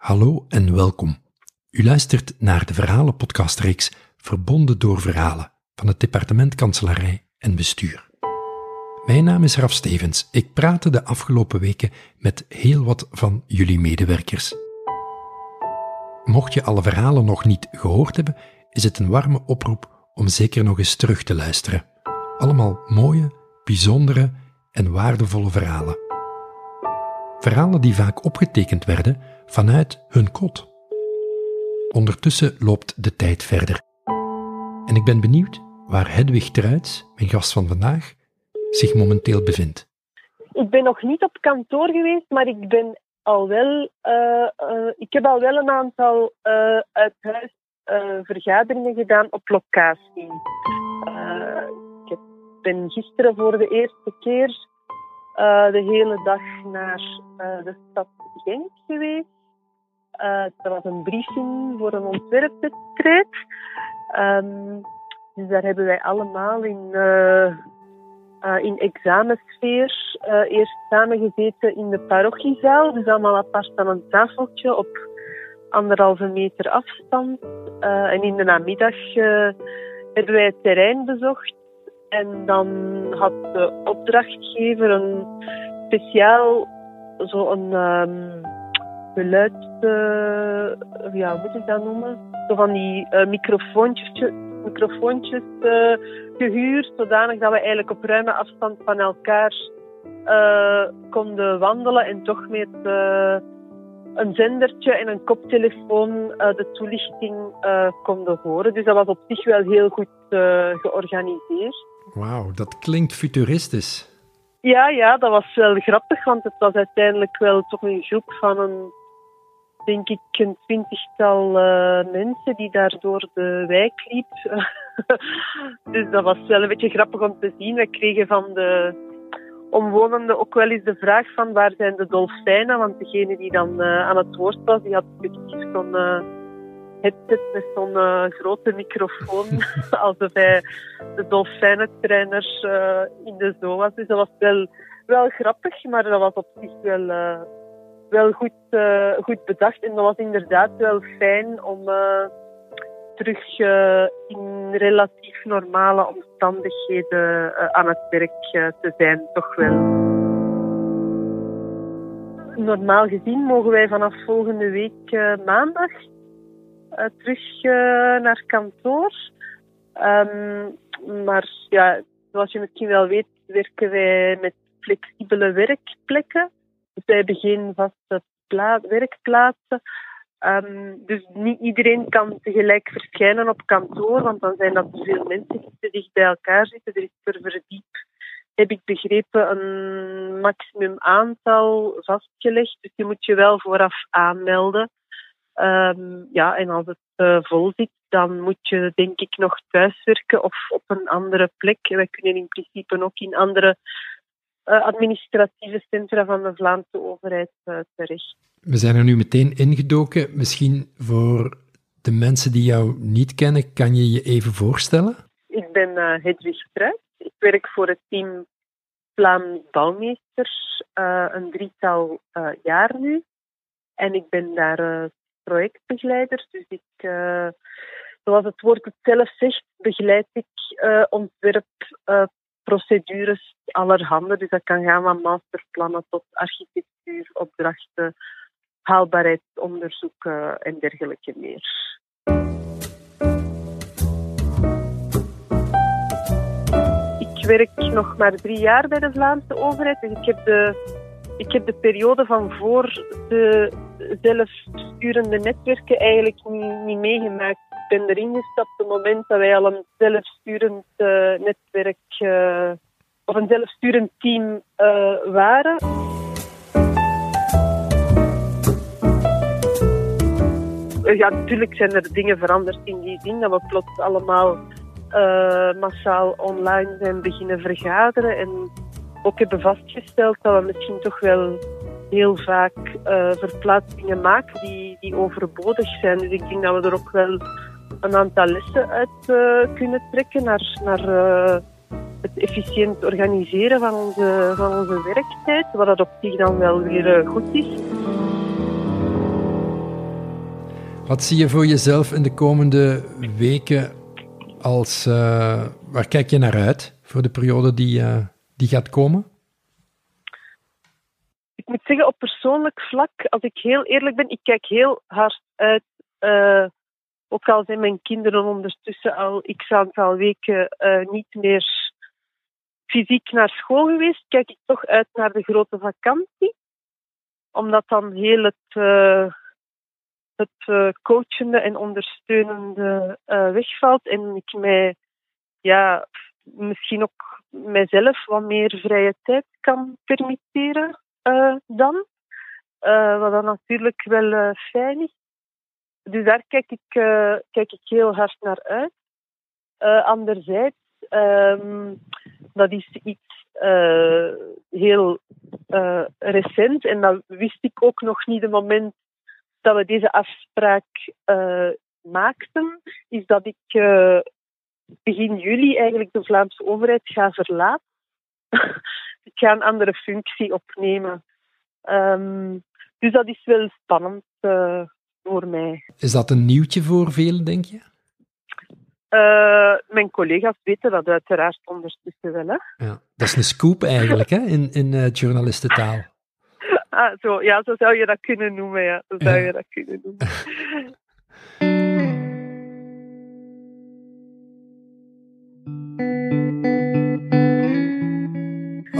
Hallo en welkom. U luistert naar de verhalenpodcastreeks Verbonden door Verhalen van het departement Kanselarij en Bestuur. Mijn naam is Raf Stevens. Ik praatte de afgelopen weken met heel wat van jullie medewerkers. Mocht je alle verhalen nog niet gehoord hebben, is het een warme oproep om zeker nog eens terug te luisteren. Allemaal mooie, bijzondere en waardevolle verhalen. Verhalen die vaak opgetekend werden vanuit hun kot. Ondertussen loopt de tijd verder. En ik ben benieuwd waar Hedwig Truits, mijn gast van vandaag, zich momenteel bevindt. Ik ben nog niet op kantoor geweest, maar ik ben al wel, uh, uh, ik heb al wel een aantal uh, uit huis vergaderingen gedaan op locatie. ik ben gisteren voor de eerste keer de hele dag naar de stad Genk geweest. Er was een briefing voor een ontwerpwedstrijd. Um, dus daar hebben wij allemaal in uh, in examensfeer eerst samengezeten in de parochiezaal. Dus allemaal apart aan een tafeltje op anderhalve meter afstand. En in de namiddag hebben wij het terrein bezocht. En dan had de opdrachtgever een speciaal zo'n um, geluid, ja, hoe moet ik dat noemen? Zo van die microfoontjes, microfoontjes gehuurd, zodanig dat we eigenlijk op ruime afstand van elkaar uh, konden wandelen en toch met uh, een zendertje en een koptelefoon uh, de toelichting konden horen. Dus dat was op zich wel heel goed georganiseerd. Wauw, dat klinkt futuristisch. Ja, ja, dat was wel grappig, want het was uiteindelijk wel toch een groep van een denk ik een twintigtal uh, mensen die daar door de wijk liep. dus dat was wel een beetje grappig om te zien. We kregen van de omwonenden ook wel eens de vraag van waar zijn de dolfijnen? Want degene die dan uh, aan het woord was, die had effectief zo'n uh, headset met zo'n grote microfoon. alsof hij de dolfijnentrainer in de zoo was. Dus dat was wel, wel grappig, maar dat was op zich wel wel goed, uh, goed bedacht. En dat was inderdaad wel fijn om uh, terug uh, in relatief normale omstandigheden aan het werk te zijn, toch wel. Normaal gezien mogen wij vanaf volgende week maandag terug naar kantoor. Um, maar ja, zoals je misschien wel weet, werken wij met flexibele werkplekken. Dus wij hebben geen vaste werkplaatsen. Um, dus niet iedereen kan tegelijk verschijnen op kantoor, want dan zijn dat te veel mensen die te dicht bij elkaar zitten. Er is per verdiep, heb ik begrepen, een maximum aantal vastgelegd. Dus je moet je wel vooraf aanmelden. Um, ja, en als het uh, vol zit, dan moet je denk ik nog thuiswerken of op een andere plek. Wij kunnen in principe ook in andere administratieve centra van de Vlaamse overheid uh, terecht. We zijn er nu meteen ingedoken. Misschien voor de mensen die jou niet kennen, kan je je even voorstellen? Ik ben uh, Hedwig Struijs. Ik werk voor het team Vlaams Bouwmeesters een drietal jaar nu. En ik ben daar projectbegeleider. Dus ik, zoals het woord het zelf zegt, begeleid ik ontwerp, procedures allerhande. Dus dat kan gaan van masterplannen tot architectuur, opdrachten, haalbaarheidsonderzoeken en dergelijke meer. Ik werk nog maar drie jaar bij de Vlaamse overheid. Dus ik heb de, ik heb de periode van voor de zelfsturende netwerken eigenlijk niet, niet meegemaakt ben erin gestapt op het moment dat wij al een zelfsturend uh, netwerk uh, of een zelfsturend team uh, waren. Ja, natuurlijk zijn er dingen veranderd in die zin dat we plots allemaal massaal online zijn beginnen vergaderen en ook hebben vastgesteld dat we misschien toch wel heel vaak verplaatsingen maken die, die overbodig zijn. Dus ik denk dat we er ook wel een aantal lessen uit kunnen trekken naar, naar het efficiënt organiseren van onze, van onze werktijd, wat dat op zich dan wel weer uh, goed is. Wat zie je voor jezelf in de komende weken als... Uh, waar kijk je naar uit voor de periode die, uh, die gaat komen? Ik moet zeggen, op persoonlijk vlak, als ik heel eerlijk ben, ik kijk heel hard uit... Uh, ook al zijn mijn kinderen ondertussen al x aantal weken niet meer fysiek naar school geweest, kijk ik toch uit naar de grote vakantie. Omdat dan heel het, uh, het uh, coachende en ondersteunende uh, wegvalt. En ik mij ja, misschien ook mijzelf wat meer vrije tijd kan permitteren dan. wat dan natuurlijk wel fijn is. Dus daar kijk ik, kijk ik heel hard naar uit. anderzijds Um, dat is iets uh, heel uh, recent en dat wist ik ook nog niet het moment dat we deze afspraak uh, maakten, is dat ik begin juli eigenlijk de Vlaamse overheid ga verlaten. ik ga een andere functie opnemen. Um, dus dat is wel spannend voor mij. Is dat een nieuwtje voor velen, denk je? Uh, mijn collega's weten dat uiteraard ondertussen wel. Hè? Ja, dat is een scoop eigenlijk, hè, in, in uh, journalistentaal. Ah, zo, ja, zo zou je dat kunnen noemen, ja. Zo zou je dat kunnen noemen.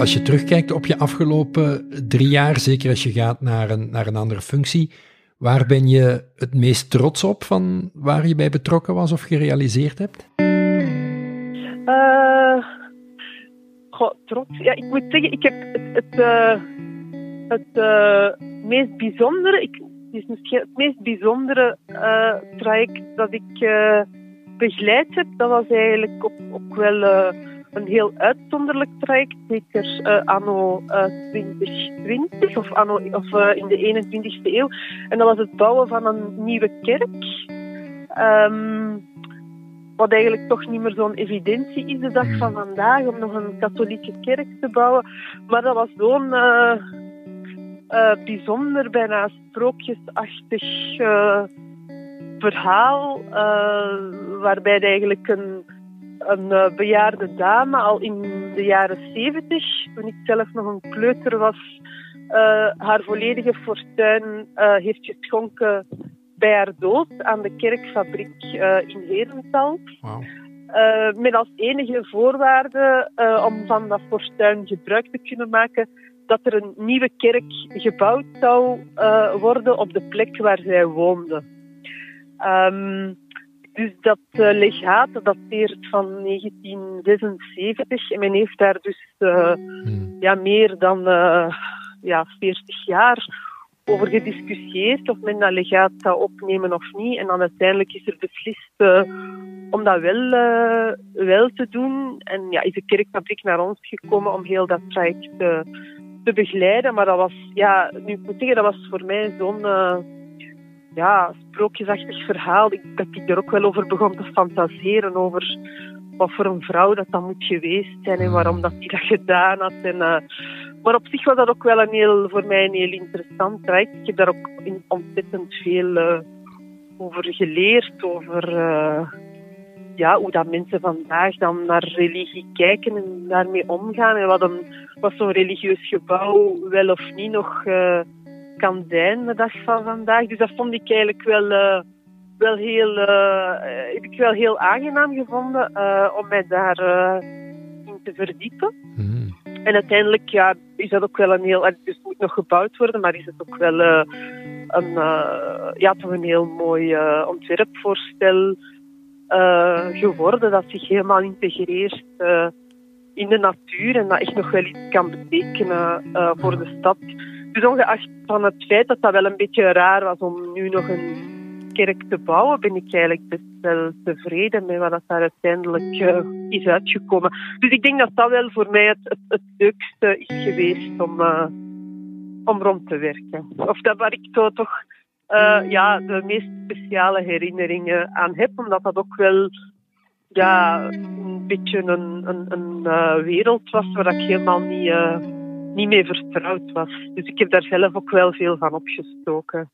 Als je terugkijkt op je afgelopen drie jaar, zeker als je gaat naar een, naar een andere functie, Waar ben je het meest trots op van waar je bij betrokken was of gerealiseerd hebt? Goh, trots. Ja, ik moet zeggen, ik heb het, het, uh, het uh, meest bijzondere, ik, het is misschien het meest bijzondere traject dat ik begeleid heb. Dat was eigenlijk ook wel een heel uitzonderlijk traject, zeker uh, anno uh, eh, 2020 of, anno, of uh, in de 21ste eeuw. En dat was het bouwen van een nieuwe kerk. Um, wat eigenlijk toch niet meer zo'n evidentie is de dag van vandaag om nog een katholieke kerk te bouwen. Maar dat was zo'n bijzonder, bijna sprookjesachtig verhaal, waarbij het eigenlijk een een uh, bejaarde dame al in de jaren zeventig, toen ik zelf nog een kleuter was, uh, haar volledige fortuin uh, heeft geschonken bij haar dood aan de kerkfabriek in Herentals. Wow. met als enige voorwaarde om van dat fortuin gebruik te kunnen maken dat er een nieuwe kerk gebouwd zou worden op de plek waar zij woonde. Um, dus dat uh, legaat dateert van 1976 en men heeft daar dus uh, hmm. ja, meer dan uh, ja, 40 jaar over gediscussieerd of men dat legaat zou opnemen of niet. En dan uiteindelijk is er beslist om dat wel, wel te doen. En ja, is de kerkfabriek naar ons gekomen om heel dat traject te begeleiden. Maar dat was, ja, nu ik moet zeggen, dat was voor mij zo'n ja, sprookjesachtig verhaal. Ik, dat ik er ook wel over begon te fantaseren. Over wat voor een vrouw dat dan moet geweest zijn en waarom dat hij dat gedaan had. En, uh, maar op zich was dat ook wel een heel, voor mij een heel interessant traject. Ik heb daar ook ontzettend veel uh, over geleerd. Over uh, ja, hoe dat mensen vandaag dan naar religie kijken en daarmee omgaan. En wat, een, wat zo'n religieus gebouw wel of niet nog kan zijn de dag van vandaag. Dus dat vond ik eigenlijk wel, uh, wel heel, uh, heb ik wel heel aangenaam gevonden uh, om mij daar in te verdiepen. Mm. En uiteindelijk ja, is dat ook wel een heel, dus het moet nog gebouwd worden, maar is het ook wel een, ja, toch een heel mooi ontwerpvoorstel geworden dat zich helemaal integreert in de natuur en dat echt nog wel iets kan betekenen voor de stad. Dus ongeacht van het feit dat dat wel een beetje raar was om nu nog een kerk te bouwen, ben ik eigenlijk best wel tevreden met wat daar uiteindelijk uh, is uitgekomen. Dus ik denk dat dat wel voor mij het, het, leukste is geweest om, uh, om rond te werken. Of dat waar ik toch uh, ja, de meest speciale herinneringen aan heb, omdat dat ook wel ja, een beetje een, een, een wereld was waar ik helemaal niet niet meer vertrouwd was. Dus ik heb daar zelf ook wel veel van opgestoken.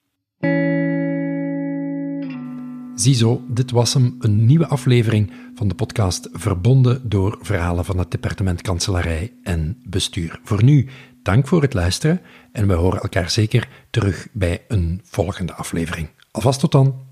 Ziezo, dit was hem, een nieuwe aflevering van de podcast Verbonden door verhalen van het departement Kanselarij en Bestuur. Voor nu, dank voor het luisteren en we horen elkaar zeker terug bij een volgende aflevering. Alvast tot dan.